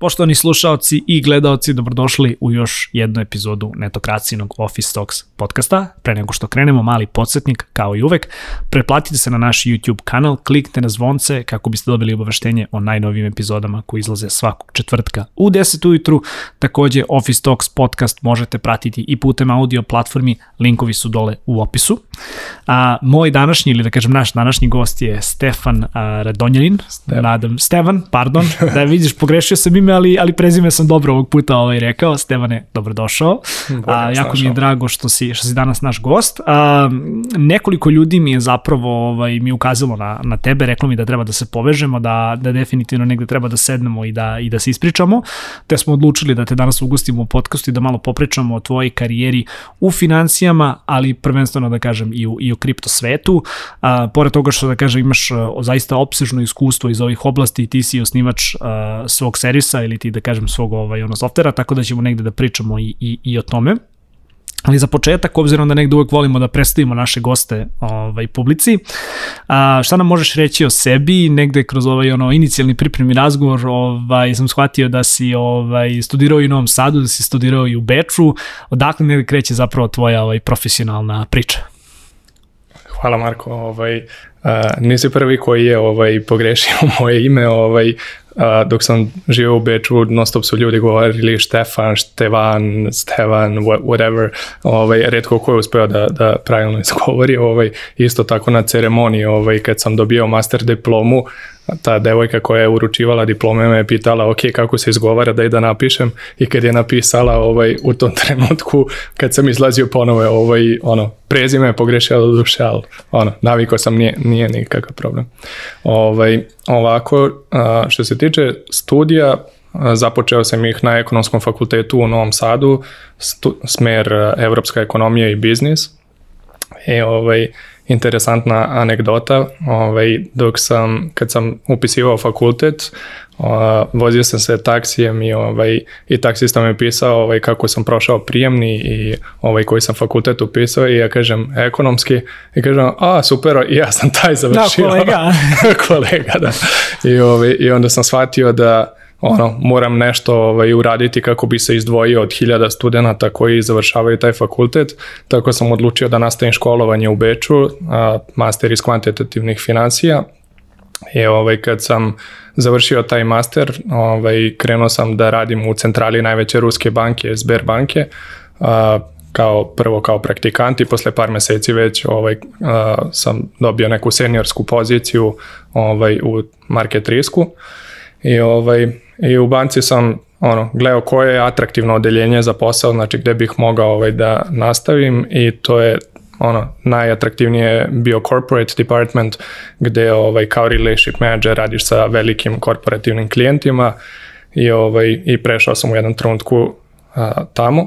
Poštovani slušaoci i gledaoci, dobrodošli u još jednu epizodu Netokracijnog Office Talks podcasta. Pre nego što krenemo, mali podsjetnik, kao i uvek, pretplatite se na naš YouTube kanal, kliknite na zvonce kako biste dobili obaveštenje o najnovijim epizodama koji izlaze svakog četvrtka u 10 ujutru. Takođe, Office Talks podcast možete pratiti i putem audio platformi, linkovi su dole u opisu. A, moj današnji, ili da kažem naš današnji gost je Stefan a, Radonjanin, Stevan. nadam, Stevan, pardon, da vidiš, pogrešio sam ime, ali, ali prezime sam dobro ovog puta ovaj rekao. Stevane, dobrodošao. A, jako mi je drago što si, što si danas naš gost. A, nekoliko ljudi mi je zapravo ovaj, mi ukazalo na, na tebe, reklo mi da treba da se povežemo, da, da definitivno negde treba da sednemo i da, i da se ispričamo, te smo odlučili da te danas ugostimo u podcastu i da malo popričamo o tvojoj karijeri u financijama, ali prvenstveno da kažem i u, i u kripto svetu. A, pored toga što da kažem imaš zaista opsežno iskustvo iz ovih oblasti, ti si osnivač a, svog servisa ili ti da kažem svog ovaj, ono, softvera, tako da ćemo negde da pričamo i, i, i o tome. Ali za početak, obzirom da negde uvek volimo da predstavimo naše goste ovaj, publici, a, šta nam možeš reći o sebi, negde kroz ovaj ono inicijalni pripremni razgovor ovaj, sam shvatio da si ovaj, studirao i u Novom Sadu, da si studirao i u Beču, odakle negde kreće zapravo tvoja ovaj, profesionalna priča? Hvala Marko, ovaj, uh, nisi prvi koji je ovaj pogrešio moje ime, ovaj uh, dok sam živio u Beču, non stop su ljudi govorili Štefan, Števan, Stevan, whatever, ovaj, redko ko je uspeo da, da pravilno izgovori, ovaj, isto tako na ceremoniji, ovaj, kad sam dobio master diplomu, ta devojka koja je uručivala diplome me je pitala ok, kako se izgovara da i da napišem i kad je napisala ovaj, u tom trenutku kad sam izlazio ponovo ovaj, ono, prezime je pogrešila do duše, ali ono, naviko sam, nije, nije nikakav problem. Ovaj, ovako, što se tiče studija, započeo sam ih na ekonomskom fakultetu u Novom Sadu, stu, smer evropska ekonomija i biznis. I ovaj, interesantna anegdota, ovaj, dok sam, kad sam upisivao fakultet, uh, vozio sam se taksijem i, ovaj, i taksista mi pisao ovaj, kako sam prošao prijemni i ovaj, koji sam fakultet upisao i ja kažem ekonomski i kažem, a super, i ja sam taj završio. Da, kolega. kolega, da. I, ovaj, I onda sam shvatio da ono, moram nešto ovaj, uraditi kako bi se izdvojio od hiljada studenta koji završavaju taj fakultet, tako sam odlučio da nastavim školovanje u Beču, a, master iz kvantitativnih financija i ovaj, kad sam završio taj master, ovaj, krenuo sam da radim u centrali najveće ruske banke, Sberbanke, a, kao prvo kao praktikant i posle par meseci već ovaj a, sam dobio neku seniorsku poziciju ovaj u market risku. I ovaj i u banci sam ono, gledao koje je atraktivno odeljenje za posao, znači gde bih mogao ovaj, da nastavim i to je ono, najatraktivnije bio corporate department gde ovaj, kao relationship manager radiš sa velikim korporativnim klijentima i, ovaj, i prešao sam u jednom trenutku a, tamo.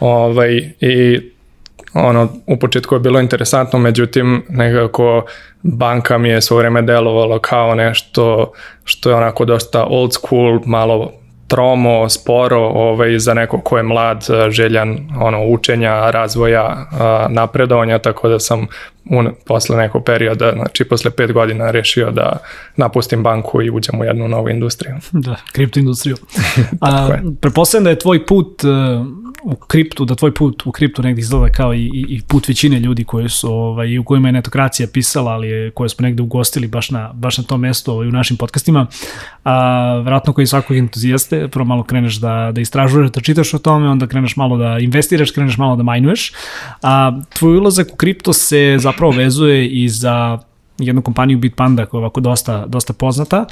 Ovaj, I ono, u početku je bilo interesantno, međutim, nekako banka mi je svo vreme delovalo kao nešto što je onako dosta old school, malo tromo, sporo, ovaj, za neko ko je mlad, željan ono, učenja, razvoja, napredovanja, tako da sam un, posle nekog perioda, znači posle pet godina rešio da napustim banku i uđem u jednu novu industriju. Da, kripto industriju. A, prepostavljam da je tvoj put u kriptu, da tvoj put u kriptu negdje izgleda kao i, i put većine ljudi koji su, ovaj, u kojima je netokracija pisala, ali je, koje smo negde ugostili baš na, baš na tom mestu ovaj, u našim podcastima. A, vratno koji svakog entuzijaste, prvo malo kreneš da, da istražuješ, da čitaš o tome, onda kreneš malo da investiraš, kreneš malo da majnuješ. A, tvoj ulazak u kripto se zapravo vezuje i za jednu kompaniju Bitpanda koja je ovako dosta, dosta poznata,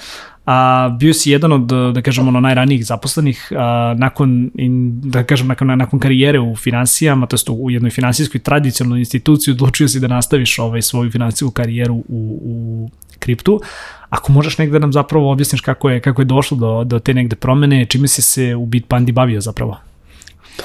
a bio si jedan od, da kažem, ono, najranijih zaposlenih a, nakon, in, da kažem, nakon, nakon karijere u finansijama, to jest u jednoj finansijskoj tradicionalnoj instituciji, odlučio si da nastaviš ovaj, svoju finansijsku karijeru u, u kriptu. Ako možeš negde nam zapravo objasniš kako je, kako je došlo do, do te negde promene, čime si se u Bitpandi bavio zapravo?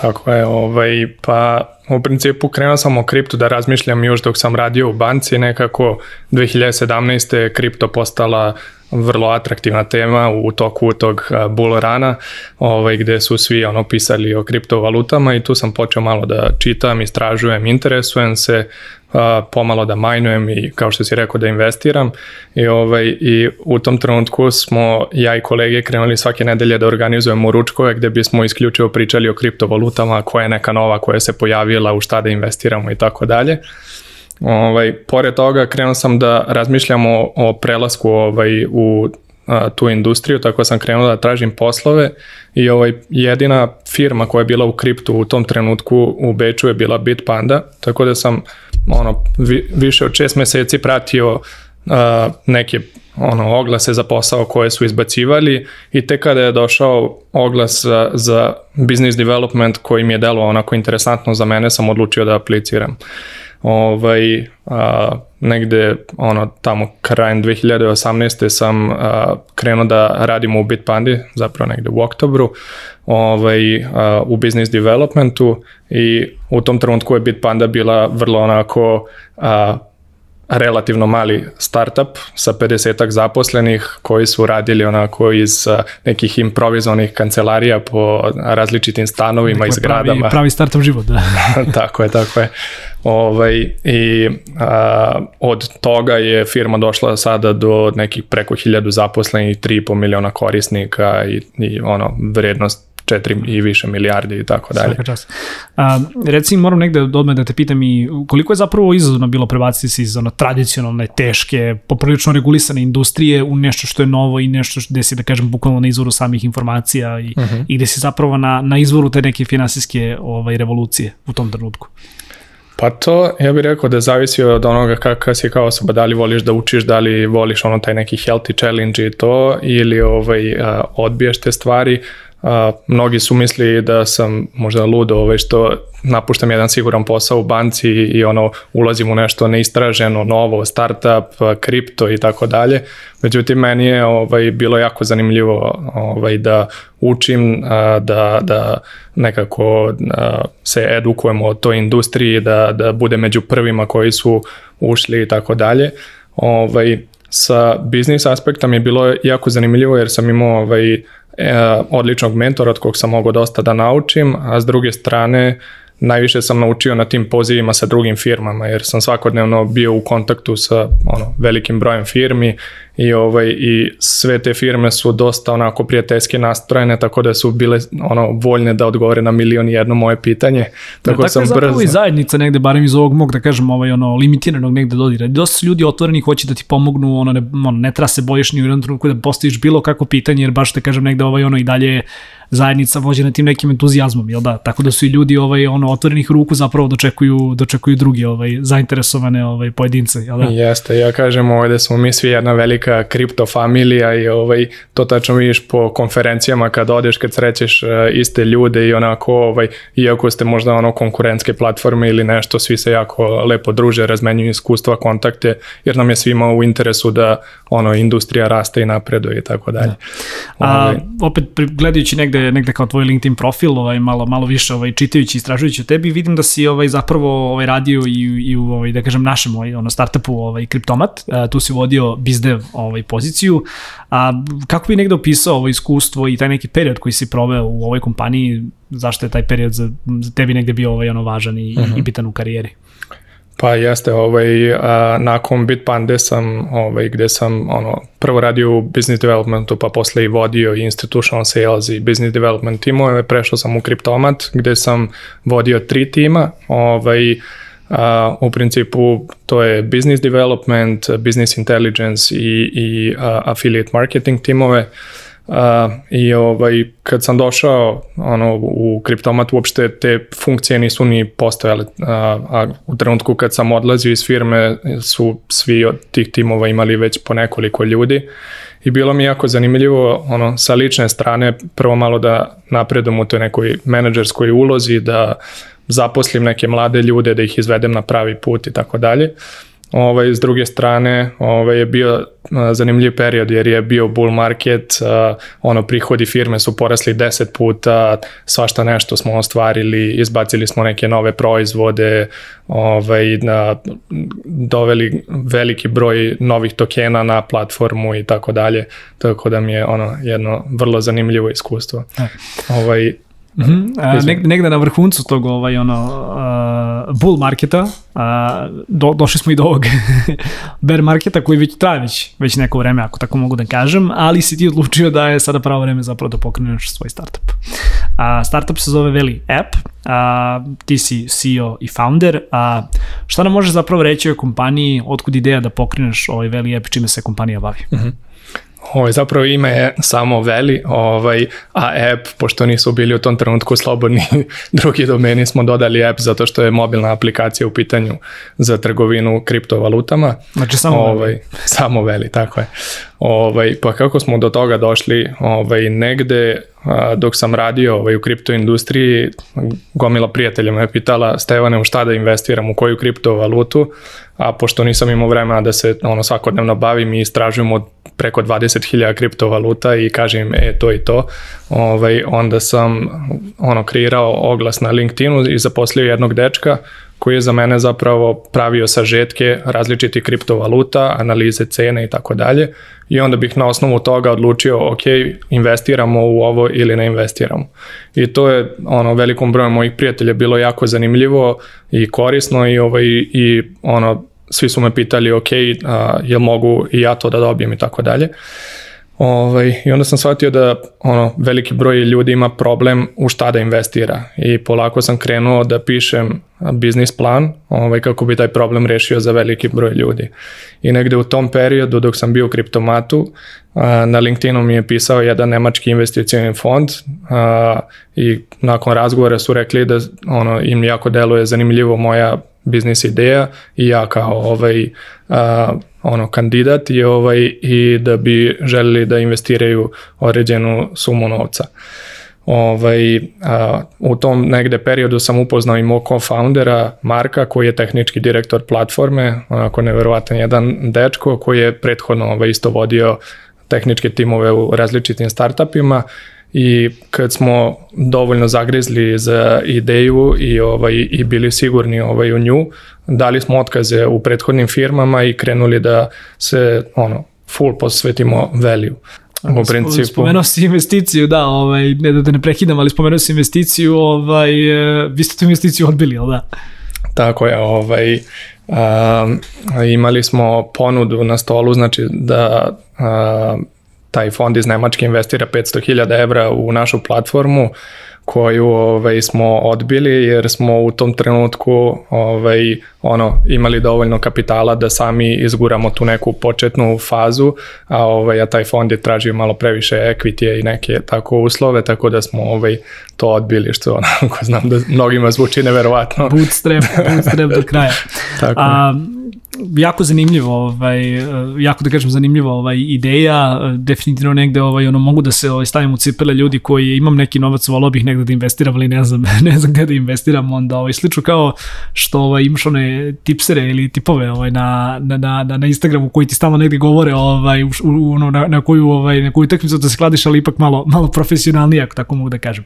Tako je, ovaj, pa u principu krenuo sam o kriptu da razmišljam još dok sam radio u banci, nekako 2017. kripto postala vrlo atraktivna tema u toku tog bull rana, ovaj, gde su svi ono pisali o kriptovalutama i tu sam počeo malo da čitam, istražujem, interesujem se, pomalo da majnujem i kao što si rekao da investiram i, ovaj, i u tom trenutku smo ja i kolege krenuli svake nedelje da organizujemo ručkove gde bismo isključivo pričali o kriptovalutama, koja je neka nova koja se pojavila, u šta da investiramo i tako dalje. Ovaj, pored toga krenuo sam da razmišljam o, o prelasku ovaj, u a, tu industriju, tako sam krenuo da tražim poslove i ovaj, jedina firma koja je bila u kriptu u tom trenutku u Beču je bila Bitpanda, tako da sam ono, vi, više od šest meseci pratio a, neke ono, oglase za posao koje su izbacivali i te kada je došao oglas za, za business development koji mi je delo onako interesantno za mene, sam odlučio da apliciram. Ovaj, a, negde ono, tamo krajem 2018. sam a, krenuo da radimo u Bitpandi, zapravo negde u oktobru, ovaj, a, u business developmentu i u tom trenutku je Bitpanda bila vrlo onako a, relativno mali startup sa 50 zaposlenih koji su radili onako iz nekih improvizovanih kancelarija po različitim stanovima dakle, i zgradama. Pravi, pravi startup život, da. tako je, tako je. Ovaj, I a, od toga je firma došla sada do nekih preko hiljadu zaposlenih, 3,5 miliona korisnika i, i ono, vrednost 4 i više milijardi i tako dalje. Svaka čast. A, reci, moram negde odmah da te pitam i koliko je zapravo izazovno bilo prebaciti se iz ono, tradicionalne, teške, poprilično regulisane industrije u nešto što je novo i nešto gde si, da kažem, bukvalno na izvoru samih informacija i, uh mhm. -huh. i gde si zapravo na, na izvoru te neke finansijske ovaj, revolucije u tom trenutku? Pa to, ja bih rekao da zavisi od onoga kakav si kao osoba, da li voliš da učiš, da li voliš ono taj neki healthy challenge i to, ili ovaj, odbiješ te stvari. A, mnogi su mislili da sam možda ludo ovaj, što napuštam jedan siguran posao u banci i ono ulazim u nešto neistraženo, novo, startup, kripto i tako dalje. Međutim, meni je ovaj, bilo jako zanimljivo ovaj, da učim, da, da nekako se edukujemo o toj industriji, da, da bude među prvima koji su ušli i tako dalje. Ovaj, sa biznis aspekta mi je bilo jako zanimljivo jer sam imao ovaj, e, odličnog mentora od kog sam mogao dosta da naučim, a s druge strane najviše sam naučio na tim pozivima sa drugim firmama, jer sam svakodnevno bio u kontaktu sa ono, velikim brojem firmi i, ovaj, i sve te firme su dosta onako prijateljski nastrojene, tako da su bile ono, voljne da odgovore na milion i jedno moje pitanje. Tako, da, tako sam je zapravo brzo. i zajednica negde, barem iz ovog mog, da kažem, ovaj, ono, limitiranog negde dodira. Dosta ljudi otvoreni hoće da ti pomognu, ono, ne, ono, ne treba se bojiš ni u jednom trenutku da postaviš bilo kako pitanje, jer baš da kažem negde ovaj, ono, i dalje zajednica vođena tim nekim entuzijazmom, jel da? Tako da su i ljudi ovaj ono otvorenih ruku zapravo dočekuju dočekuju drugi ovaj zainteresovane ovaj pojedince, jel da? Jeste, ja kažem ovaj da smo mi svi jedna velika kripto familija i ovaj to tačno vidiš po konferencijama kad odeš kad srećeš uh, iste ljude i onako ovaj iako ste možda ono konkurentske platforme ili nešto, svi se jako lepo druže, razmenjuju iskustva, kontakte, jer nam je svima u interesu da ono industrija raste i napreduje i tako dalje. Da. A ovaj. opet gledajući negde negde kao tvoj LinkedIn profil, ovaj malo malo više ovaj čitajući istražujući o tebi, vidim da si ovaj zapravo ovaj radio i i u ovaj da kažem našem ovaj ono startupu ovaj Kriptomat, uh, tu si vodio bizdev ovaj poziciju. A kako bi negde opisao ovo iskustvo i taj neki period koji si proveo u ovoj kompaniji, zašto je taj period za, za tebi negde bio ovaj ono važan i, uh -huh. i mhm. bitan u karijeri? Pa jeste, ovaj, a, nakon Bitpande sam, ovaj, gde sam ono, prvo radio u business developmentu, pa posle i vodio i institutional sales i business development timove, prešao sam u Cryptomat, gde sam vodio tri tima, ovaj, u principu to je business development, business intelligence i, i affiliate marketing timove, Uh, I ovaj, kad sam došao ono, u kriptomat, uopšte te funkcije nisu ni postojale. Uh, a u trenutku kad sam odlazio iz firme su svi od tih timova imali već po nekoliko ljudi. I bilo mi jako zanimljivo ono, sa lične strane prvo malo da napredom u toj nekoj menadžerskoj ulozi, da zaposlim neke mlade ljude, da ih izvedem na pravi put i tako dalje. Ovaj, s druge strane ovaj, je bio zanimljiv period jer je bio bull market, ono prihodi firme su porasli 10 puta, svašta nešto smo ostvarili, izbacili smo neke nove proizvode, ovaj, na, doveli veliki broj novih tokena na platformu i tako dalje, tako da mi je ono jedno vrlo zanimljivo iskustvo. E. Ovaj, Mm -hmm. uh, negde, negde na vrhuncu tog ovaj, ono, uh, bull marketa, uh, do, došli smo i do ovog bear marketa koji već traje već, već neko vreme, ako tako mogu da kažem, ali si ti odlučio da je sada pravo vreme zapravo da pokreneš svoj startup. Uh, startup se zove Veli App, uh, ti si CEO i founder, a uh, šta nam može zapravo reći o kompaniji, otkud ideja da pokreneš ovaj Veli App, čime se kompanija bavi? Mm -hmm. Ovaj, zapravo ime je samo Veli, ovaj, a app, pošto nisu bili u tom trenutku slobodni drugi domeni, smo dodali app zato što je mobilna aplikacija u pitanju za trgovinu kriptovalutama. Znači samo ovaj, Veli. Samo Veli, tako je. Ovaj, pa kako smo do toga došli, ovaj, negde dok sam radio ovaj, u kripto industriji, gomila prijatelja me pitala Stevane u šta da investiram, u koju kriptovalutu, a pošto nisam imao vremena da se ono svakodnevno bavim i istražujem od preko 20.000 kriptovaluta i kažem e to i to, ovaj, onda sam ono kreirao oglas na LinkedInu i zaposlio jednog dečka koji je za mene zapravo pravio sažetke različitih kriptovaluta, analize cene i tako dalje i onda bih na osnovu toga odlučio ok, investiramo u ovo ili ne investiramo. I to je ono velikom broju mojih prijatelja bilo jako zanimljivo i korisno i ovaj i ono svi su me pitali ok, a, jel mogu i ja to da dobijem i tako dalje. Ovaj, I onda sam shvatio da ono, veliki broj ljudi ima problem u šta da investira i polako sam krenuo da pišem biznis plan ovaj, kako bi taj problem rešio za veliki broj ljudi. I negde u tom periodu dok sam bio u kriptomatu na LinkedInu mi je pisao jedan nemački investicijni fond a, i nakon razgovora su rekli da ono, im jako deluje zanimljivo moja biznis ideja i ja kao ovaj a, ono kandidat i ovaj i da bi želeli da investiraju određenu sumu novca. Ovaj, a, u tom negde periodu sam upoznao i mog co-foundera Marka koji je tehnički direktor platforme, onako neverovatan jedan dečko koji je prethodno ovaj, isto vodio tehničke timove u različitim startupima i kad smo dovoljno zagrizli za ideju i ovaj i bili sigurni ovaj u nju, dali smo otkaze u prethodnim firmama i krenuli da se ono full posvetimo value. U principu. Spomenuo si investiciju, da, ovaj, ne da, da ne prekidam, ali spomenuo si investiciju, ovaj, e, vi ste tu investiciju odbili, ali da? Tako je, ovaj, um, imali smo ponudu na stolu, znači da um, taj fond iz Nemačke investira 500.000 evra u našu platformu koju ovaj, smo odbili jer smo u tom trenutku ovaj, ono, imali dovoljno kapitala da sami izguramo tu neku početnu fazu, a, ovaj, a taj fond je tražio malo previše equity i neke tako uslove, tako da smo ovaj, to odbili, što onako znam da mnogima zvuči neverovatno. Bootstrap, bootstrap do kraja. tako. A, jako zanimljivo, ovaj, jako da kažem zanimljiva ovaj ideja, definitivno negde ovaj, ono, mogu da se ovaj, stavim u cipele ljudi koji imam neki novac, volao bih negde da investiram, ali ne znam, ne znam gde da investiram, onda ovaj, slično kao što ovaj, imaš one tipsere ili tipove ovaj, na, na, na, na Instagramu koji ti stalno negde govore ovaj, u, u, na, na koju, ovaj, na koju tekmicu da se kladiš, ali ipak malo, malo profesionalnije, ako tako mogu da kažem.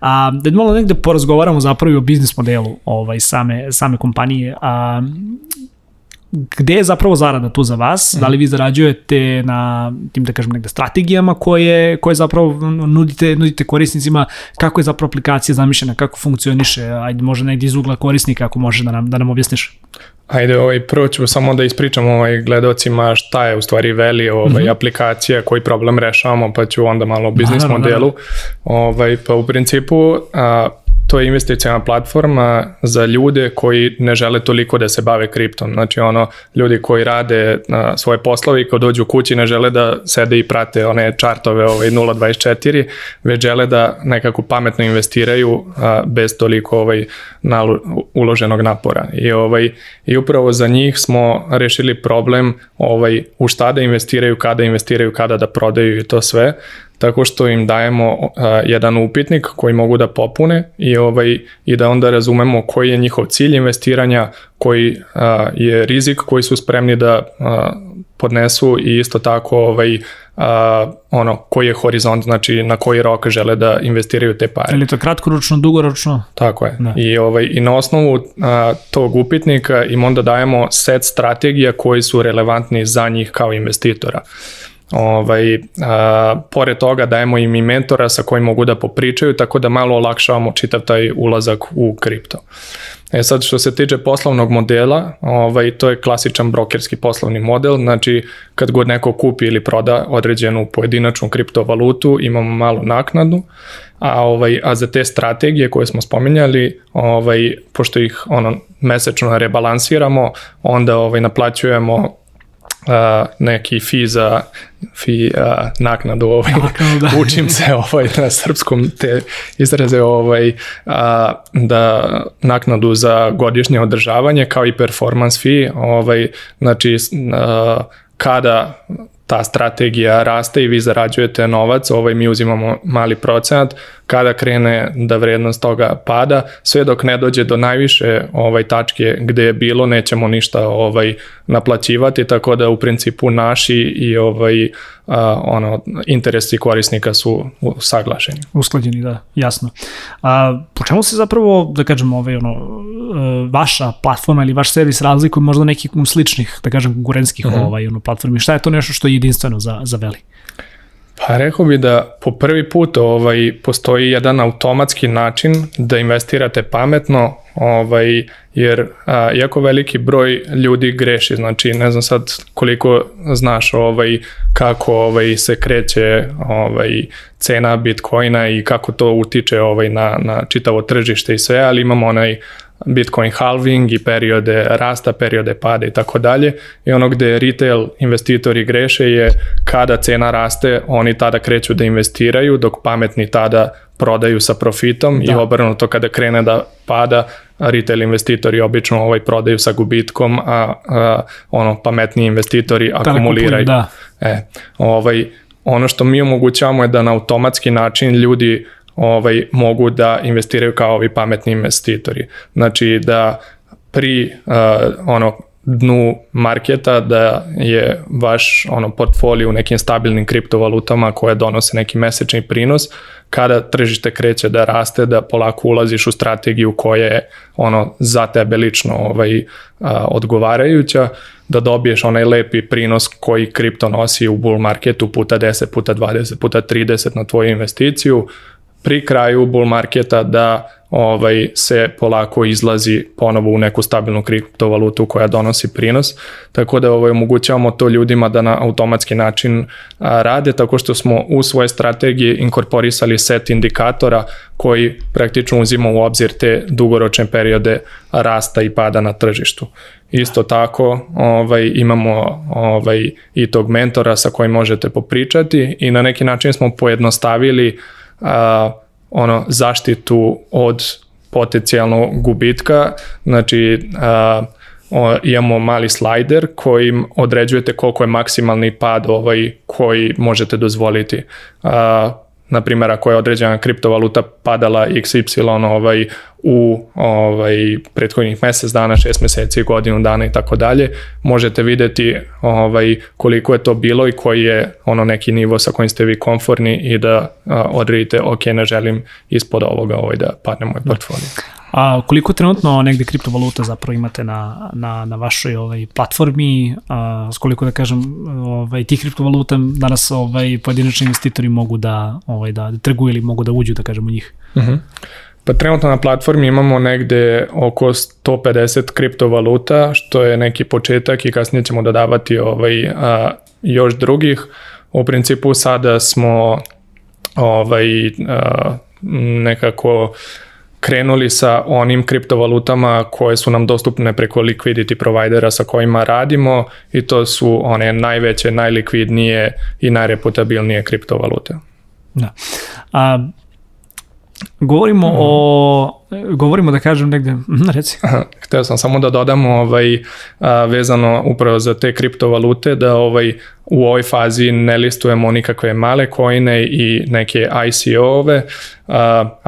A, da malo negde porazgovaramo zapravo o biznis modelu ovaj, same, same kompanije. A, gde je zapravo zarada tu za vas? Mm. Da li vi zarađujete na tim da kažem negde strategijama koje koje zapravo nudite nudite korisnicima, kako je zapravo aplikacija zamišljena, kako funkcioniše, ajde može negde iz ugla korisnika ako može da nam da nam objasniš. Ajde, ovaj, prvo ću samo da ispričam ovaj, gledocima šta je u stvari Veli ovaj, mm -hmm. aplikacija, koji problem rešavamo, pa ću onda malo o biznis modelu. Ovaj, pa u principu a, to je investicijama platforma za ljude koji ne žele toliko da se bave kriptom. Znači ono, ljudi koji rade na svoje poslove i kad dođu kući ne žele da sede i prate one čartove ovaj 0.24, već žele da nekako pametno investiraju a, bez toliko ovaj nalu, uloženog napora. I ovaj i upravo za njih smo rešili problem ovaj u šta da investiraju, kada investiraju, kada da prodaju i to sve tako što im dajemo uh, jedan upitnik koji mogu da popune i ovaj i da onda razumemo koji je njihov cilj investiranja, koji uh, je rizik koji su spremni da uh, podnesu i isto tako ovaj uh, ono koji je horizont, znači na koji rok žele da investiraju te pare. Ili to kratkoročno, dugoročno? Tako je. Da. I ovaj i na osnovu uh, tog upitnika im onda dajemo set strategija koji su relevantni za njih kao investitora. Ovaj, a, pored toga dajemo im i mentora sa kojim mogu da popričaju, tako da malo olakšavamo čitav taj ulazak u kripto. E sad što se tiče poslovnog modela, ovaj, to je klasičan brokerski poslovni model, znači kad god neko kupi ili proda određenu pojedinačnu kriptovalutu imamo malu naknadu, a, ovaj, a za te strategije koje smo spominjali, ovaj, pošto ih ono, mesečno rebalansiramo, onda ovaj, naplaćujemo uh, neki fi za fi uh, naknadu ovaj da. učim se ovaj na srpskom te izraze ovaj uh, da naknadu za godišnje održavanje kao i performance fee ovaj znači uh, kada ta strategija raste i vi zarađujete novac, ovaj mi uzimamo mali procenat, kada krene da vrednost toga pada, sve dok ne dođe do najviše ovaj tačke gde je bilo, nećemo ništa ovaj naplaćivati, tako da u principu naši i ovaj a, ono interesi korisnika su saglašeni. Usklađeni, da, jasno. A po čemu se zapravo, da kažem, ovaj ono e, vaša platforma ili vaš servis razlikuje možda nekih sličnih, da kažem, konkurentskih mhm. -huh. ovaj ono platformi? Šta je to nešto što je jedinstveno za za Veli? Pa rekao bi da po prvi put ovaj, postoji jedan automatski način da investirate pametno, ovaj, jer a, jako veliki broj ljudi greši, znači ne znam sad koliko znaš ovaj, kako ovaj, se kreće ovaj, cena bitcoina i kako to utiče ovaj, na, na čitavo tržište i sve, ali imamo onaj Bitcoin halving i periode rasta, periode pada i tako dalje. I ono gde retail investitori greše je kada cena raste, oni tada kreću da investiraju, dok pametni tada prodaju sa profitom da. i obrnuto kada krene da pada, retail investitori obično ovaj prodaju sa gubitkom, a, a ono pametni investitori akumuliraju. Da. E, ovaj, ono što mi omogućavamo je da na automatski način ljudi ovaj, mogu da investiraju kao ovi pametni investitori. Znači da pri uh, ono dnu marketa da je vaš ono portfolio u nekim stabilnim kriptovalutama koje donose neki mesečni prinos, kada tržište kreće da raste, da polako ulaziš u strategiju koja je ono za tebe lično ovaj, a, odgovarajuća, da dobiješ onaj lepi prinos koji kripto nosi u bull marketu puta 10, puta 20, puta 30 na tvoju investiciju, pri kraju bull marketa da ovaj se polako izlazi ponovo u neku stabilnu kriptovalutu koja donosi prinos. Tako da ovaj omogućavamo to ljudima da na automatski način a, rade tako što smo u svoje strategije inkorporisali set indikatora koji praktično uzima u obzir te dugoročne periode rasta i pada na tržištu. Isto tako ovaj, imamo ovaj, i tog mentora sa kojim možete popričati i na neki način smo pojednostavili a, ono zaštitu od potencijalnog gubitka, znači a, o, imamo mali slajder kojim određujete koliko je maksimalni pad ovaj koji možete dozvoliti. A, na primjer ako je određena kriptovaluta padala XY ovaj, u ovaj, prethodnih mesec dana, šest meseci, godinu dana i tako dalje, možete videti ovaj, koliko je to bilo i koji je ono neki nivo sa kojim ste vi konforni i da a, odredite ok, ne želim ispod ovoga ovaj, da padne moj portfolio. A koliko trenutno negde kriptovaluta zapravo imate na, na, na vašoj ovaj, platformi, a, s koliko da kažem ovaj, tih kriptovaluta danas ovaj, pojedinačni investitori mogu da, ovaj, da trguju ili mogu da uđu da kažemo njih? Uh mhm. -huh. Pa trenutno na platformi imamo negde oko 150 kriptovaluta, što je neki početak i kasnije ćemo dodavati ovaj, a, još drugih. U principu sada smo ovaj, a, nekako krenuli sa onim kriptovalutama koje su nam dostupne preko liquidity providera sa kojima radimo i to su one najveće, najlikvidnije i najreputabilnije kriptovalute. Da. A, govorimo mm. o govorimo da kažem negde, mhm, reci. Hteo sam samo da dodam ovaj, a, vezano upravo za te kriptovalute, da ovaj, u ovoj fazi ne listujemo nikakve male kojine i neke ICO-ove.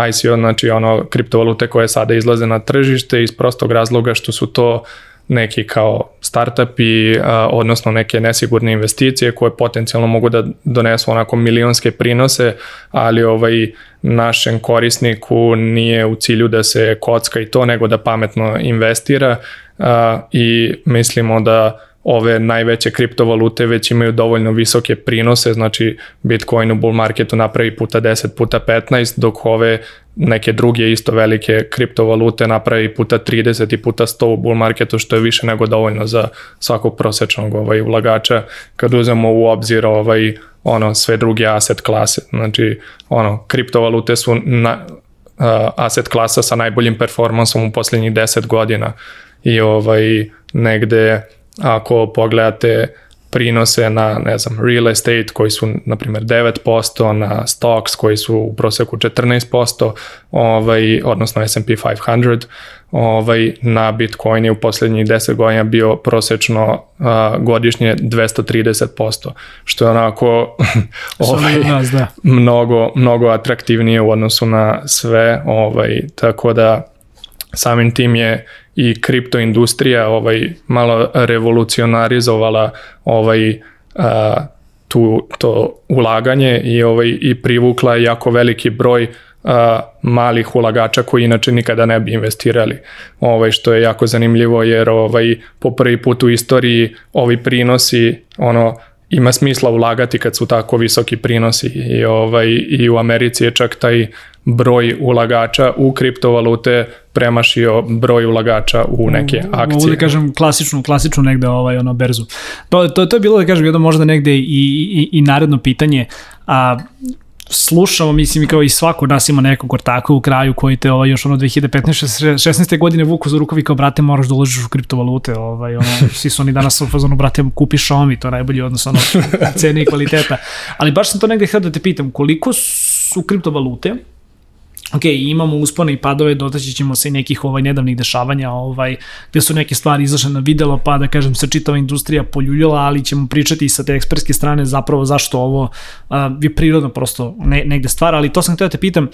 ICO znači ono kriptovalute koje sada izlaze na tržište iz prostog razloga što su to neki kao startupi, odnosno neke nesigurne investicije koje potencijalno mogu da donesu onako milionske prinose, ali ovaj našem korisniku nije u cilju da se kocka i to, nego da pametno investira a, i mislimo da ove najveće kriptovalute već imaju dovoljno visoke prinose, znači Bitcoin u bull marketu napravi puta 10, puta 15, dok ove neke druge isto velike kriptovalute napravi puta 30 i puta 100 u bull marketu, što je više nego dovoljno za svakog prosečnog ovaj, ulagača, kad uzmemo u obzir ovaj, ono, sve druge asset klase. Znači, ono, kriptovalute su na, uh, asset klasa sa najboljim performansom u poslednjih 10 godina i ovaj, negde ako pogledate prinose na, ne znam, real estate koji su, na primjer, 9%, na stocks koji su u proseku 14%, ovaj, odnosno S&P 500, ovaj, na Bitcoin je u poslednjih 10 godina bio prosečno uh, godišnje 230%, što je onako ovaj, nas, da. mnogo, mnogo atraktivnije u odnosu na sve, ovaj, tako da samim tim je i kripto industrija ovaj malo revolucionarizovala ovaj a, tu to ulaganje i ovaj i privukla jako veliki broj a, malih ulagača koji inače nikada ne bi investirali. Ovaj što je jako zanimljivo jer ovaj po prvi put u istoriji ovi prinosi ono ima smisla ulagati kad su tako visoki prinosi i ovaj i u Americi je čak taj broj ulagača u kriptovalute premašio broj ulagača u neke akcije. Mogu da kažem klasičnu, klasičnu negde ovaj, ono, berzu. To, to, to je bilo da kažem jedno možda negde i, i, i naredno pitanje, a slušamo, mislim, kao i svako od nas ima nekog ortaka u kraju koji te ovaj, još ono 2015. 16. godine vuku za rukavi kao, brate, moraš da uložiš u kriptovalute, ovaj, ono, svi su oni danas u fazonu, brate, kupiš Xiaomi, to je najbolji odnos, ono, cene i kvaliteta. Ali baš sam to negde htio da te pitam, koliko su kriptovalute, ok, imamo uspone i padove, dotaći ćemo se i nekih ovaj, nedavnih dešavanja, ovaj, gde su neke stvari izašle na videlo, pa da kažem se čitava industrija poljuljila, ali ćemo pričati i sa te ekspertske strane zapravo zašto ovo uh, je prirodno prosto ne, negde stvar, ali to sam htio da te pitam,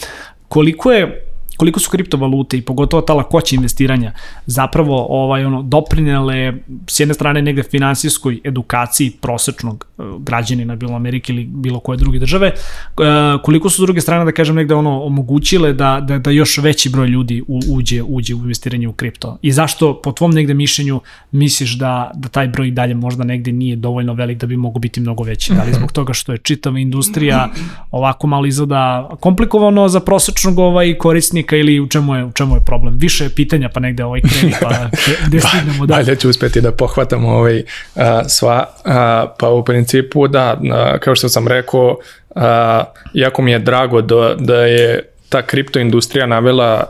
koliko je koliko su kriptovalute i pogotovo ta lakoća investiranja zapravo ovaj ono doprinele s jedne strane negde finansijskoj edukaciji prosečnog uh, građanina bilo Amerike ili bilo koje druge države uh, koliko su s druge strane da kažem negde ono omogućile da, da, da još veći broj ljudi u, uđe uđe u investiranje u kripto? I zašto po tvom negde mišljenju misliš da da taj broj dalje možda negde nije dovoljno velik da bi mogo biti mnogo veći? Da li zbog toga što je čitava industrija ovako malo izgleda komplikovano za prosečnog ovaj korisnika korisnika ili u čemu je, u čemu je problem? Više je pitanja pa negde ovaj kreni pa gde stignemo da. Dalje ću uspeti da pohvatam ovaj, a, sva, a, pa u principu da, a, kao što sam rekao, a, jako mi je drago da, da je ta kripto industrija navela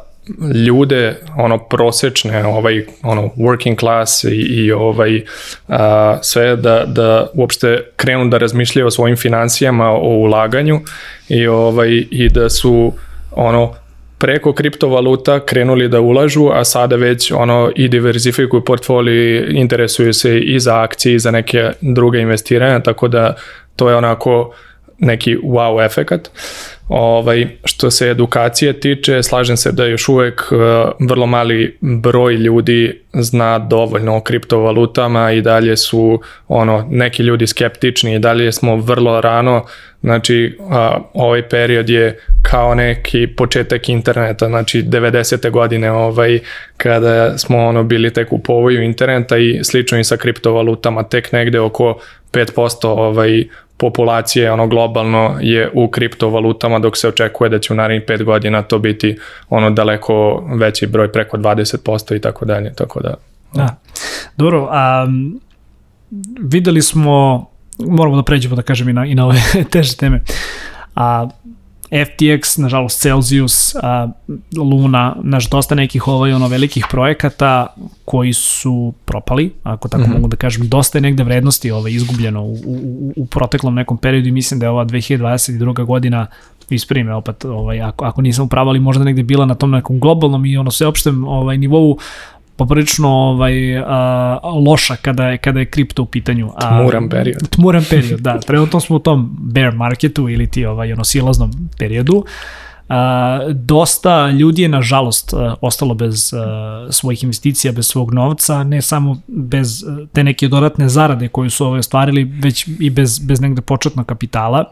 ljude ono prosečne ovaj ono working class i, i ovaj a, sve da da uopšte krenu da razmišljaju o svojim financijama o ulaganju i ovaj i da su ono preko kriptovaluta krenuli da ulažu, a sada već ono i diversifikuju portfolio, interesuju se i za akcije i za neke druge investiranja, tako da to je onako neki wow efekat. Ovaj, što se edukacije tiče, slažem se da još uvek uh, vrlo mali broj ljudi zna dovoljno o kriptovalutama i dalje su ono neki ljudi skeptični i dalje smo vrlo rano Znači, a, ovaj period je kao neki početak interneta, znači 90. godine ovaj, kada smo ono bili tek u povoju interneta i slično i sa kriptovalutama, tek negde oko 5% ovaj, populacije ono globalno je u kriptovalutama dok se očekuje da će u narednih 5 godina to biti ono daleko veći broj preko 20% i tako dalje tako da da dobro a videli smo moramo da pređemo da kažem i na, i na ove teže teme. A, FTX, nažalost Celsius, a, Luna, naš dosta nekih ovaj ono velikih projekata koji su propali, ako tako mm -hmm. mogu da kažem, dosta je negde vrednosti ovaj izgubljeno u, u, u proteklom nekom periodu i mislim da je ova 2022. godina isprime opet ovaj ako ako nisam upravali možda negde bila na tom nekom globalnom i ono sveopštem ovaj nivou poprilično ovaj, a, loša kada je, kada je kripto u pitanju. A, tmuran period. Tmuran period, da. Trenutno smo u tom bear marketu ili ti ovaj, ono, silaznom periodu. A, dosta ljudi je nažalost ostalo bez a, svojih investicija, bez svog novca, ne samo bez te neke dodatne zarade koju su ovaj ostvarili, već i bez, bez negde početnog kapitala.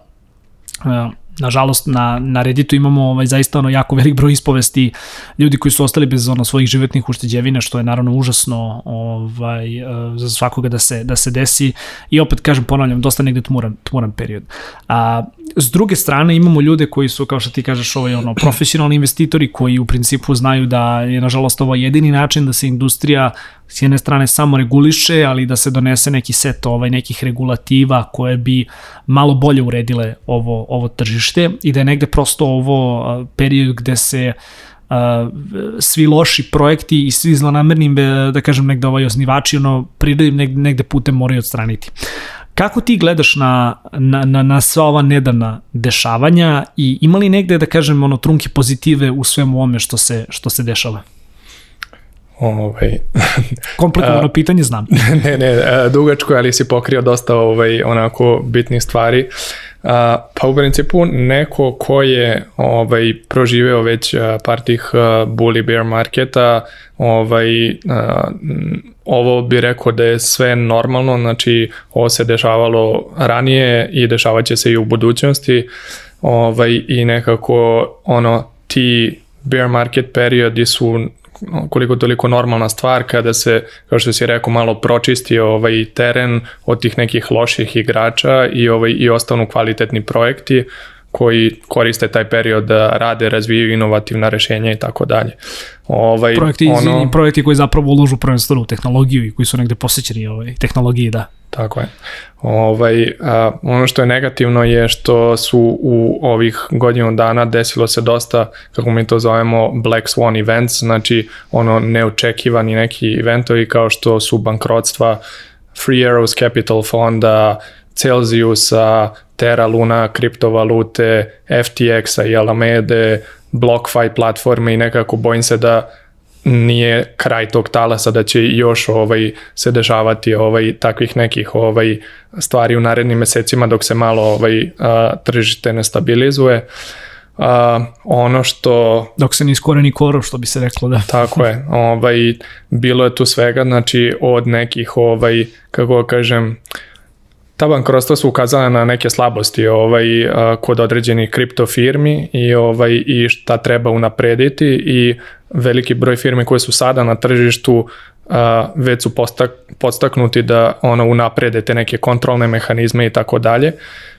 Nažalost na, na Redditu imamo ovaj, zaista ono jako velik broj ispovesti ljudi koji su ostali bez ono svojih životnih ušteđevina što je naravno užasno ovaj, eh, za svakoga da se, da se desi i opet kažem ponavljam dosta negde tmuran, tmuran period. A, s druge strane imamo ljude koji su kao što ti kažeš ovaj, ono, profesionalni investitori koji u principu znaju da je nažalost ovo jedini način da se industrija s jedne strane samo reguliše, ali da se donese neki set ovaj, nekih regulativa koje bi malo bolje uredile ovo, ovo tržište i da je negde prosto ovo period gde se svi loši projekti i svi zlonamerni, da kažem, negde ovaj osnivači, ono, negde, negde putem moraju odstraniti. Kako ti gledaš na, na, na, na sva ova nedavna dešavanja i ima li negde, da kažem, ono, trunke pozitive u svemu ome što se, što se dešava? Ovaj, Komplikovano pitanje, znam. Ne, ne, dugačko, ali si pokrio dosta ovaj, onako bitnih stvari. Pa u principu neko ko je ovaj, proživeo već par tih bully bear marketa, ovaj, ovo bi rekao da je sve normalno, znači ovo se dešavalo ranije i dešavat će se i u budućnosti. Ovaj, i nekako ono ti bear market periodi su koliko toliko normalna stvar kada se, kao što si rekao, malo pročisti ovaj teren od tih nekih loših igrača i, ovaj, i ostanu kvalitetni projekti koji koriste taj period da rade, razvijaju inovativna rešenja i tako dalje. Ovaj, projekti, ono, izvini, projekti koji zapravo uložu prvenstveno u tehnologiju i koji su negde posjećeni ovaj, tehnologiji, da. Tako je. Ovaj, a, ono što je negativno je što su u ovih godinu dana desilo se dosta, kako mi to zovemo, Black Swan events, znači ono neočekivani neki eventovi kao što su bankrotstva Free Arrows Capital fonda, Celsiusa, Terra Luna, kriptovalute, FTX-a i Alamede, BlockFi platforme i nekako bojim se da nije kraj tog talasa da će još ovaj se dešavati ovaj takvih nekih ovaj stvari u narednim mesecima dok se malo ovaj a, tržište ne stabilizuje. A, ono što dok se ne iskoreni korov što bi se reklo da tako je ovaj bilo je tu svega znači od nekih ovaj kako kažem ta bankrotstva su ukazala na neke slabosti ovaj kod određenih kripto firmi i ovaj i šta treba unaprediti i veliki broj firmi koje su sada na tržištu a, već su postak, podstaknuti da ono unaprede te neke kontrolne mehanizme i tako dalje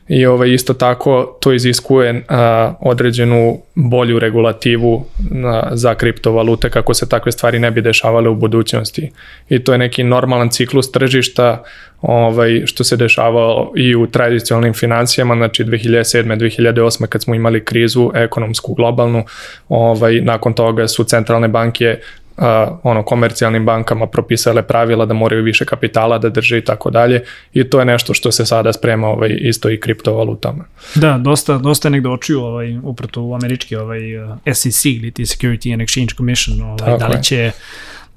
i ovaj, isto tako to iziskuje a, određenu bolju regulativu a, za kriptovalute kako se takve stvari ne bi dešavale u budućnosti i to je neki normalan ciklus tržišta ovaj, što se dešavalo i u tradicionalnim financijama, znači 2007. 2008. kad smo imali krizu ekonomsku globalnu, ovaj, nakon toga su centralne banke uh, ono komercijalnim bankama propisale pravila da moraju više kapitala da drže i tako dalje i to je nešto što se sada sprema ovaj isto i kriptovalutama. Da, dosta dosta je negde očiju ovaj upravo u američki ovaj SEC ili ti Security and Exchange Commission ovaj da li će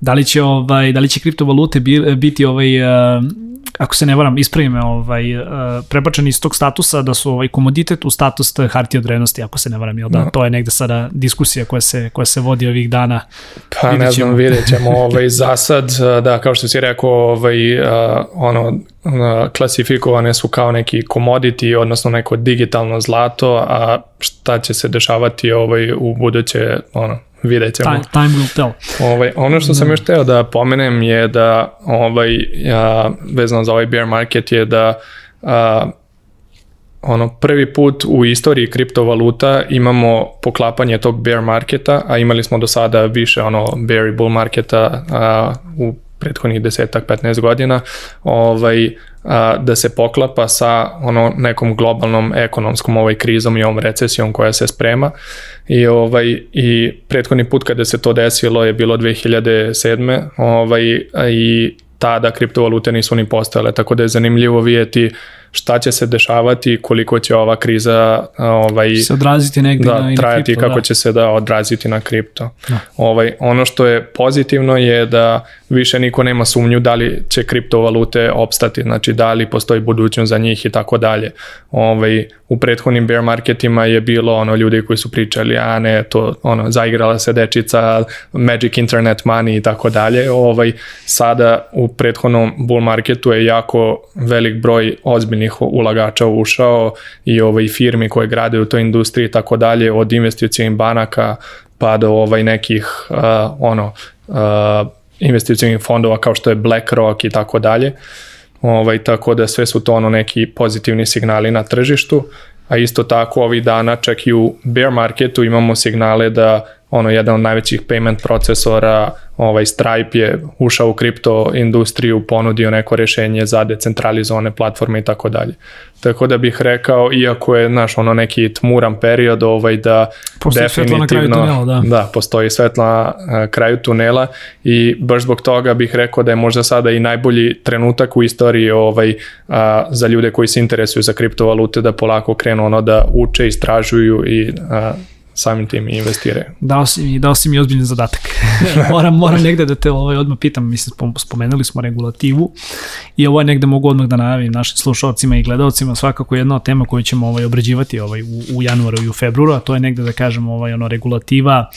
da li će ovaj da li će kriptovalute biti ovaj uh, ako se ne varam, ispravim me, ovaj, uh, prebačeni iz tog statusa da su ovaj komoditet u status hartije od vrednosti, ako se ne varam, jel da? No. To je negde sada diskusija koja se, koja se vodi ovih dana. Pa vidjet ne znam, vidjet ćemo ovaj, za sad, da, kao što si rekao, ovaj, uh, ono, klasifikovane su kao neki commodity, odnosno neko digitalno zlato, a šta će se dešavati ovaj, u buduće, ono, vidjet ćemo. Time, time will tell. Ovaj, ono što sam još teo da pomenem je da ovaj, ja, vezano za ovaj bear market je da a, ono prvi put u istoriji kriptovaluta imamo poklapanje tog bear marketa, a imali smo do sada više ono bear i bull marketa a, u prethodnih desetak, 15 godina, ovaj, a, da se poklapa sa ono nekom globalnom ekonomskom ovaj krizom i ovom recesijom koja se sprema i ovaj i prethodni put kada se to desilo je bilo 2007. ovaj i tada kriptovalute nisu ni postojale, tako da je zanimljivo vidjeti šta će se dešavati, koliko će ova kriza ovaj, se odraziti negde da, na, trajati, kripto, kako da. će se da odraziti na kripto. Da. Ovaj, ono što je pozitivno je da više niko nema sumnju da li će kriptovalute opstati, znači da li postoji budućnost za njih i tako dalje. Ovaj, u prethodnim bear marketima je bilo ono ljudi koji su pričali, a ne, to ono, zaigrala se dečica, magic internet money i tako dalje. Ovaj, sada u prethodnom bull marketu je jako velik broj ozbiljnih ulagača ušao i ovaj, firmi koje grade u toj industriji i tako dalje, od investicijnih banaka pa do ovaj, nekih uh, ono, uh, investicijnih fondova kao što je BlackRock i tako dalje. Ovaj, tako da sve su to ono neki pozitivni signali na tržištu, a isto tako ovih dana čak i u bear marketu imamo signale da ono jedan od najvećih payment procesora ovaj Stripe je ušao u kripto industriju, ponudio neko rešenje za decentralizovane platforme i tako dalje. Tako da bih rekao, iako je naš ono neki tmuran period, ovaj da postoji definitivno na kraju tunela, da. da, postoji svetla na kraju tunela i baš zbog toga bih rekao da je možda sada i najbolji trenutak u istoriji ovaj a, za ljude koji se interesuju za kriptovalute da polako krenu ono da uče, istražuju i a, samim tim i investiraju. Dao si mi, dao si mi ozbiljni zadatak. moram, moram negde da te ovaj odmah pitam, mislim, spomenuli smo regulativu i ovo je negde mogu odmah da najavim našim slušalcima i gledalcima svakako jedna od tema koju ćemo ovaj, obrađivati ovaj, u, u januaru i u februaru, a to je negde da kažemo ovaj, ono, regulativa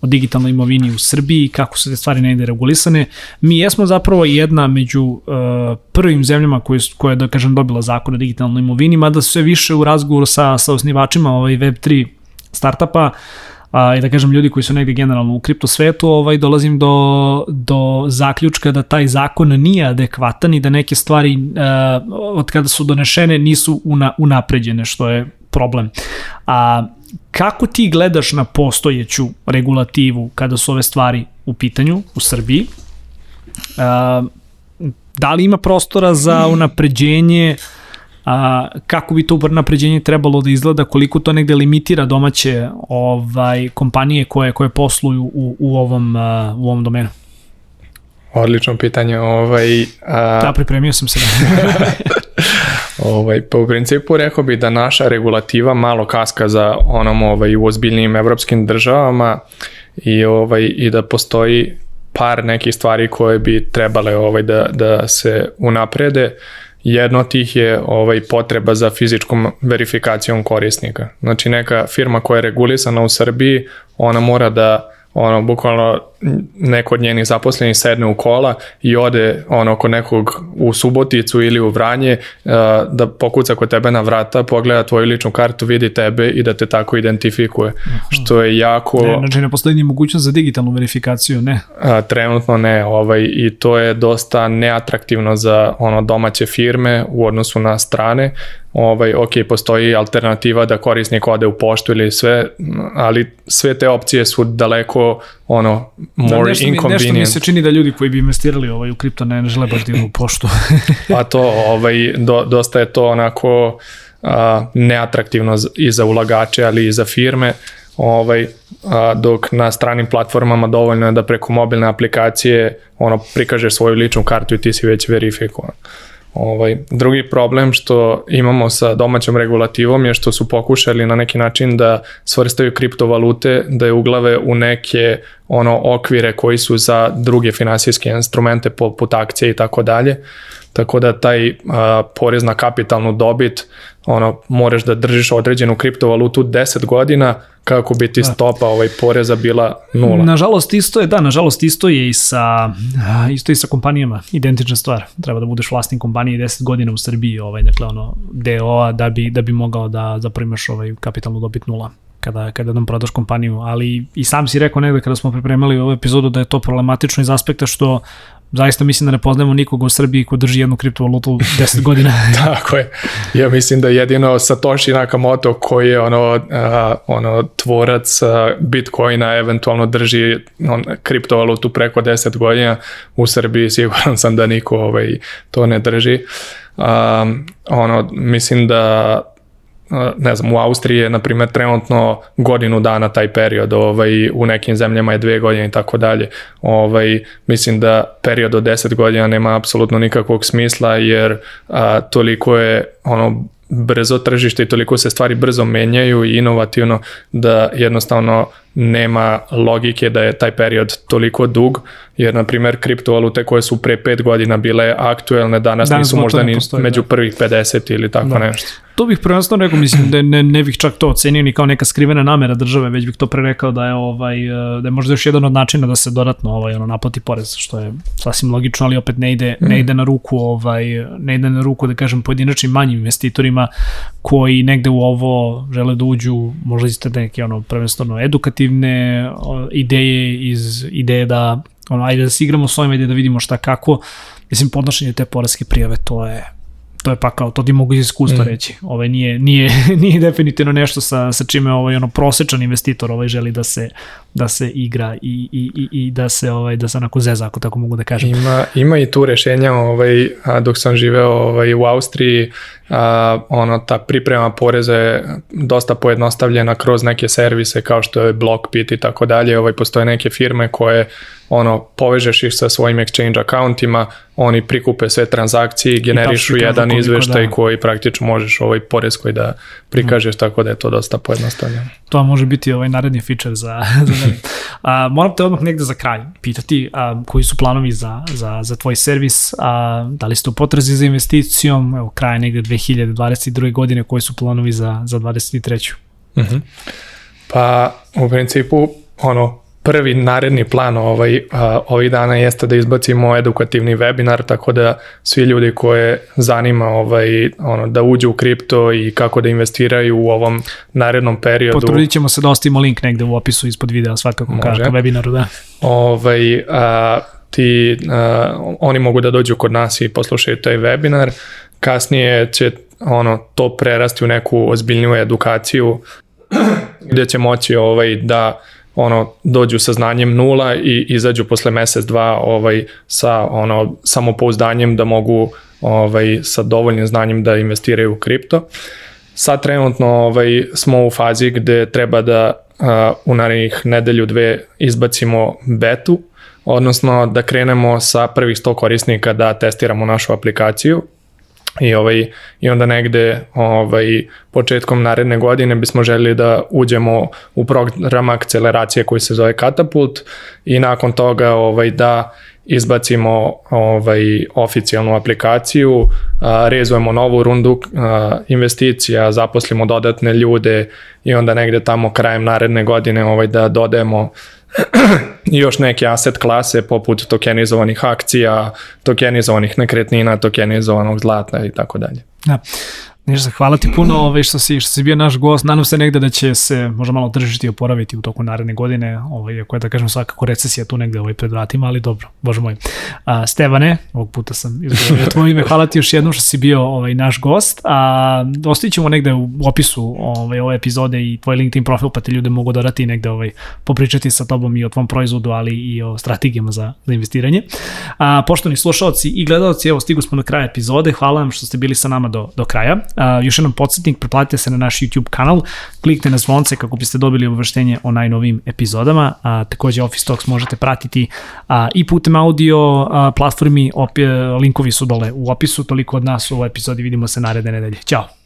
o digitalnoj imovini u Srbiji, kako su te stvari negde regulisane. Mi jesmo zapravo jedna među uh, prvim zemljama koje, koje da kažem, dobila zakon o digitalnoj imovini, mada sve više u razgovoru sa, sa osnivačima ovaj Web3 startapa, a, i da kažem ljudi koji su negde generalno u kripto svetu, ovaj, dolazim do, do zaključka da taj zakon nije adekvatan i da neke stvari a, od kada su donešene nisu una, unapređene, što je problem. A kako ti gledaš na postojeću regulativu kada su ove stvari u pitanju u Srbiji? A, da li ima prostora za unapređenje a, kako bi to napređenje trebalo da izgleda, koliko to negde limitira domaće ovaj kompanije koje koje posluju u, u ovom a, u ovom domenu. Odlično pitanje. Ovaj, a... Da, pripremio sam se. ovaj, pa u principu rekao bi da naša regulativa malo kaska za onom ovaj, u ozbiljnim evropskim državama i, ovaj, i da postoji par nekih stvari koje bi trebale ovaj, da, da se unaprede. Uh, Jedno od tih je ovaj potreba za fizičkom verifikacijom korisnika. Znači neka firma koja je regulisana u Srbiji, ona mora da ono, bukvalno neko od njenih zaposlenih sedne u kola i ode ono, kod nekog u Suboticu ili u Vranje uh, da pokuca kod tebe na vrata, pogleda tvoju ličnu kartu, vidi tebe i da te tako identifikuje. Aha. Što je jako... Ne, znači ne postoji ni mogućnost za digitalnu verifikaciju, ne? A, trenutno ne, ovaj, i to je dosta neatraktivno za ono domaće firme u odnosu na strane ovaj, ok, postoji alternativa da korisnik ode u poštu ili sve, ali sve te opcije su daleko ono, more da, nešto inconvenient. Mi, nešto mi se čini da ljudi koji bi investirali ovaj, u kripto ne, žele baš da u poštu. pa to, ovaj, do, dosta je to onako a, neatraktivno i za ulagače, ali i za firme, ovaj, a, dok na stranim platformama dovoljno je da preko mobilne aplikacije ono, prikažeš svoju ličnu kartu i ti si već verifikovan. Ovaj, drugi problem što imamo sa domaćom regulativom je što su pokušali na neki način da svrstaju kriptovalute, da je uglave u neke ono okvire koji su za druge finansijske instrumente poput akcije i tako dalje. Tako da taj a, porez na kapitalnu dobit, ono, moraš da držiš određenu kriptovalutu 10 godina kako bi ti da. stopa ovaj poreza bila nula. Nažalost isto je, da, nažalost isto je i sa isto i sa kompanijama, identična stvar. Treba da budeš vlasnik kompanije 10 godina u Srbiji, ovaj dakle ono DO-a da bi da bi mogao da zaprimaš ovaj kapitalnu dobit nula kada, kada nam prodaš kompaniju, ali i sam si rekao negde kada smo pripremali ovu epizodu da je to problematično iz aspekta što zaista mislim da ne poznajemo nikoga u Srbiji ko drži jednu kriptovalutu 10 godina. Tako je. Ja mislim da jedino Satoshi Nakamoto koji je ono, uh, ono tvorac uh, Bitcoina eventualno drži on, kriptovalutu preko 10 godina u Srbiji siguran sam da niko ovaj, to ne drži. Um, ono, mislim da ne znam, u Austriji je, na primjer, trenutno godinu dana taj period, ovaj, u nekim zemljama je dve godine i tako dalje. Ovaj, mislim da period od 10 godina nema apsolutno nikakvog smisla, jer a, toliko je ono brzo tržište i toliko se stvari brzo menjaju i inovativno da jednostavno nema logike da je taj period toliko dug jer na primjer kriptovalute koje su pre 5 godina bile aktuelne, danas, danas nisu možda ni postoji, među da. prvih 50 ili tako da. nešto. To bih prvenstveno rekao, mislim da ne, ne bih čak to ocenio ni kao neka skrivena namera države, već bih to pre rekao da je ovaj da je možda još jedan od načina da se dodatno ovaj ono naplati porez, što je sasvim logično, ali opet ne ide ne ide na ruku ovaj ne ide na ruku da kažem pojedinačnim manjim investitorima koji negde u ovo žele da uđu, možda iz neke ono prvenstveno edukativne ideje iz ideje da ono ajde da se igramo s ovim, ajde da vidimo šta kako. Mislim podnošenje te poreske prijave to je to je pa kao, to ti mogu iz iskustva mm. reći. Ovaj nije, nije, nije definitivno nešto sa, sa čime ovaj, ono, prosečan investitor ovaj, želi da se, da se igra i, i, i, i da se ovaj da se onako zeza ako tako mogu da kažem. Ima ima i tu rešenja ovaj dok sam živeo ovaj u Austriji a, ono ta priprema poreza je dosta pojednostavljena kroz neke servise kao što je Blockbit i tako dalje. Ovaj postoje neke firme koje ono, povežeš ih sa svojim exchange accountima, oni prikupe sve transakcije i generišu I jedan izveštaj da. koji praktično možeš ovaj porez koji da prikažeš, mm. tako da je to dosta pojednostavljeno. To može biti ovaj naredni feature za, za mene. A, moram te odmah negde za kraj pitati a, koji su planovi za, za, za tvoj servis, a, da li ste u potrazi za investicijom, evo kraj negde 2022. godine, koji su planovi za, za 23. Mm -hmm. Pa u principu ono prvi naredni plan ovaj, a, ovih dana jeste da izbacimo edukativni webinar, tako da svi ljudi koje zanima ovaj, ono, da uđu u kripto i kako da investiraju u ovom narednom periodu. Potrudit ćemo se da ostavimo link negde u opisu ispod videa svakako Može. ka, ka webinaru, da. Ovaj, a, ti, a, oni mogu da dođu kod nas i poslušaju taj webinar. Kasnije će ono to prerasti u neku ozbiljniju edukaciju gde će moći ovaj da ono dođu sa znanjem nula i izađu posle mesec dva ovaj sa ono samopouzdanjem da mogu ovaj sa dovoljnim znanjem da investiraju u kripto. Sad trenutno ovaj smo u fazi gde treba da uh, u narednih nedelju dve izbacimo betu, odnosno da krenemo sa prvih 100 korisnika da testiramo našu aplikaciju I, ovaj, I onda negde ovaj, početkom naredne godine bismo želi da uđemo u program akceleracije koji se zove Katapult i nakon toga ovaj, da izbacimo ovaj oficijalnu aplikaciju, a, rezujemo novu rundu a, investicija, zaposlimo dodatne ljude i onda negde tamo krajem naredne godine ovaj da dodajemo još neke asset klase poput tokenizovanih akcija, tokenizovanih nekretnina, tokenizovanog zlata i tako dalje. Da. Ništa, hvala ti puno ovaj, što, si, što si bio naš gost. Nadam se negde da će se možda malo držiti i oporaviti u toku naredne godine, ovaj, ako je da kažem svakako recesija tu negde ovaj, pred vratima, ali dobro, bože moj. A, Stevane, ovog puta sam izgovorio tvoje ime, hvala ti još jednom što si bio ovaj, naš gost. A, ostavit ćemo negde u opisu ovaj, ove epizode i tvoj LinkedIn profil, pa te ljude mogu dodati negde ovaj, popričati sa tobom i o tvom proizvodu, ali i o strategijama za, za investiranje. A, poštovni slušalci i gledalci, evo stigu smo na kraj epizode, hvala vam što ste bili sa nama do, do kraja. Uh, još jednom podsjetnik, pretplatite se na naš YouTube kanal, kliknite na zvonce kako biste dobili obaveštenje o najnovim epizodama. A, takođe Office Talks možete pratiti a, i putem audio a, platformi, op, linkovi su dole u opisu, toliko od nas u ovoj epizodi, vidimo se naredne nedelje. Ćao!